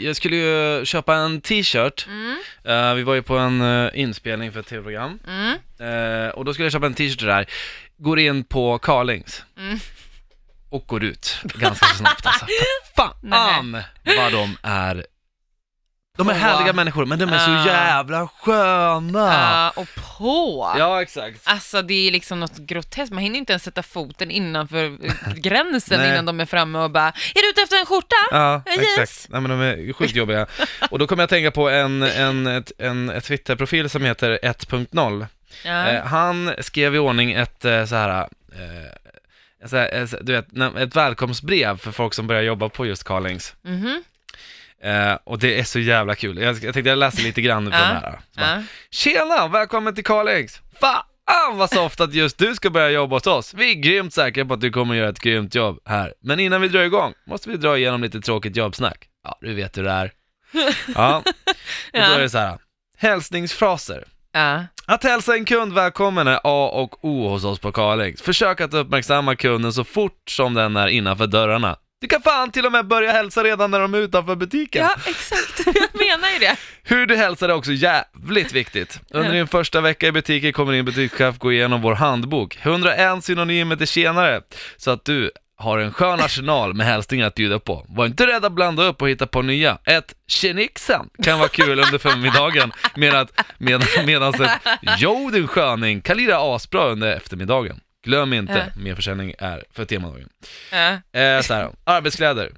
Jag skulle ju köpa en t-shirt. Mm, Eh, vi var ju på en eh, inspelning för ett tv-program. mm, Eh, och då skulle jag köpa en t-shirt där. Går in på Carlings. mm. Och går ut ganska snabbt alltså. Fan vad de är de är härliga människor, men de är så Ah. jävla sköna! Ja, och på. Ja, exakt. Alltså det är liksom något groteskt, man hinner inte ens sätta foten innanför eh, gränsen Nej. innan de är framme och bara “Är du ute efter en skjorta?” Ja, Yes. exakt. Nej, men de är sjukt jobbiga. Och då kommer jag att tänka på en, en, ett, en ett Twitterprofil som heter 1.0. Ja. Eh, han skrev i ordning ett eh, så här, eh, så här, eh, du vet, ett välkomstbrev för folk som börjar jobba på just Carlings. Mhm. Eh, och det är så jävla kul. Jag, jag tänkte jag läser lite grann från det här. Så bara. Tjena, välkommen till Carlings! Fan vad soft att just du ska börja jobba hos oss. Vi är grymt säkra på att du kommer göra ett grymt jobb här. Men innan vi drar igång måste vi dra igenom lite tråkigt jobbsnack. Ja, du vet hur det är. Ja, och då är det så här. Hälsningsfraser. Ja. Att hälsa en kund välkommen är A och O hos oss på Carlings. Försök att uppmärksamma kunden så fort som den är innanför dörrarna. Du kan fan till och med börja hälsa redan när de är utanför butiken. ja, exakt. Jag menar ju det. Hur du hälsar är också jävligt viktigt. Under din första vecka i butiken kommer din butikschef gå igenom vår handbok. 101 synonymer till tjenare, så att du har en skön arsenal med hälsningar att bjuda på. Var inte rädd att blanda upp och hitta på nya. Ett tjenixen kan vara kul under förmiddagen, medan, med, medan ett jo din sköning kan lira asbra under eftermiddagen. Glöm inte, mer försäljning är för temadagen. Ja. Eh, så här, arbetskläder.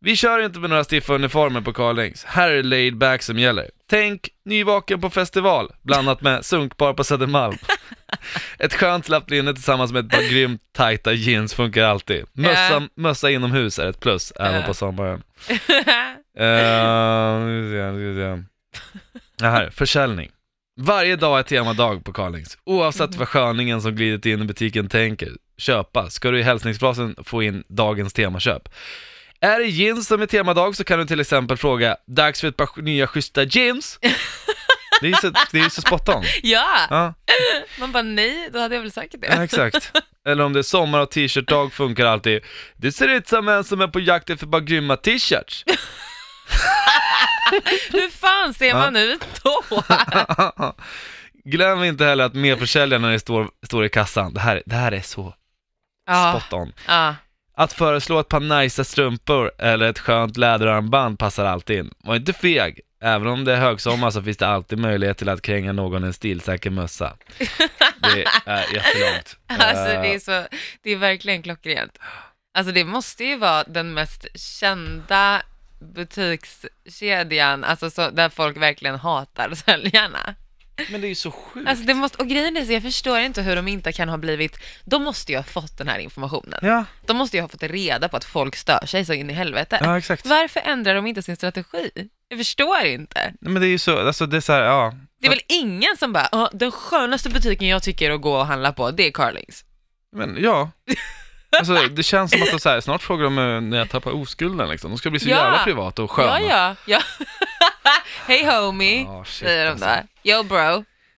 Vi kör inte med några stiffa uniformer på Carlings. Här är laid back som gäller. Tänk nyvaken på festival, blandat med sunkbar på Södermalm. Ett skönt slappt linne tillsammans med ett par grymt tajta jeans funkar alltid. Mössa, Ja. mössa inomhus är ett plus, även på sommaren. Uh, nu ska vi se, nu ska vi se. Det här, försäljning. Varje dag är temadag på Carlings. Oavsett vad sköningen som glidit in i butiken tänker köpa, ska du i hälsningsfrasen få in dagens temaköp. Är det jeans som är temadag så kan du till exempel fråga Dags för ett par nya schyssta jeans? Det är ju så, det är ju så spot on. ja, Ja, man bara nej, då hade jag väl sagt det. ja, exakt. Eller om det är sommar och t-shirt-dag funkar alltid. Det ser ut som en som är på jakt efter bara grymma t-shirts. Hur fan ser man ut då? Glöm inte heller att merförsäljaren när det står, står i kassan, det här, det här är så Ja, spot on. ja. Att föreslå ett par nice strumpor eller ett skönt läderarmband passar alltid in. Var inte feg. Även om det är högsommar så finns det alltid möjlighet till att kränga någon en stilsäker mössa. Det är jättelångt. Alltså det är Eh, så, det är verkligen klockrent. Alltså det måste ju vara den mest kända butikskedjan, alltså så, där folk verkligen hatar säljarna. Men det är ju så sjukt. Alltså det måste, och grejen är så jag förstår inte hur de inte kan ha blivit, de måste ju ha fått den här informationen. Ja, De måste ju ha fått reda på att folk stör sig så in i helvete. ja exakt. Varför ändrar de inte sin strategi? Jag förstår inte. Men det är ju så, alltså det är så här, ja. Det är väl ingen som bara, "Ja, den skönaste butiken jag tycker att gå och handla på, det är Carlings. Men ja. Alltså det känns som att de så här, snart frågar de när jag tappar oskulden liksom. De ska bli så Ja. jävla privata och sköna. Ja, ja, ja. Hej homie, Ja, shit, säger de alltså. där. Yo bro.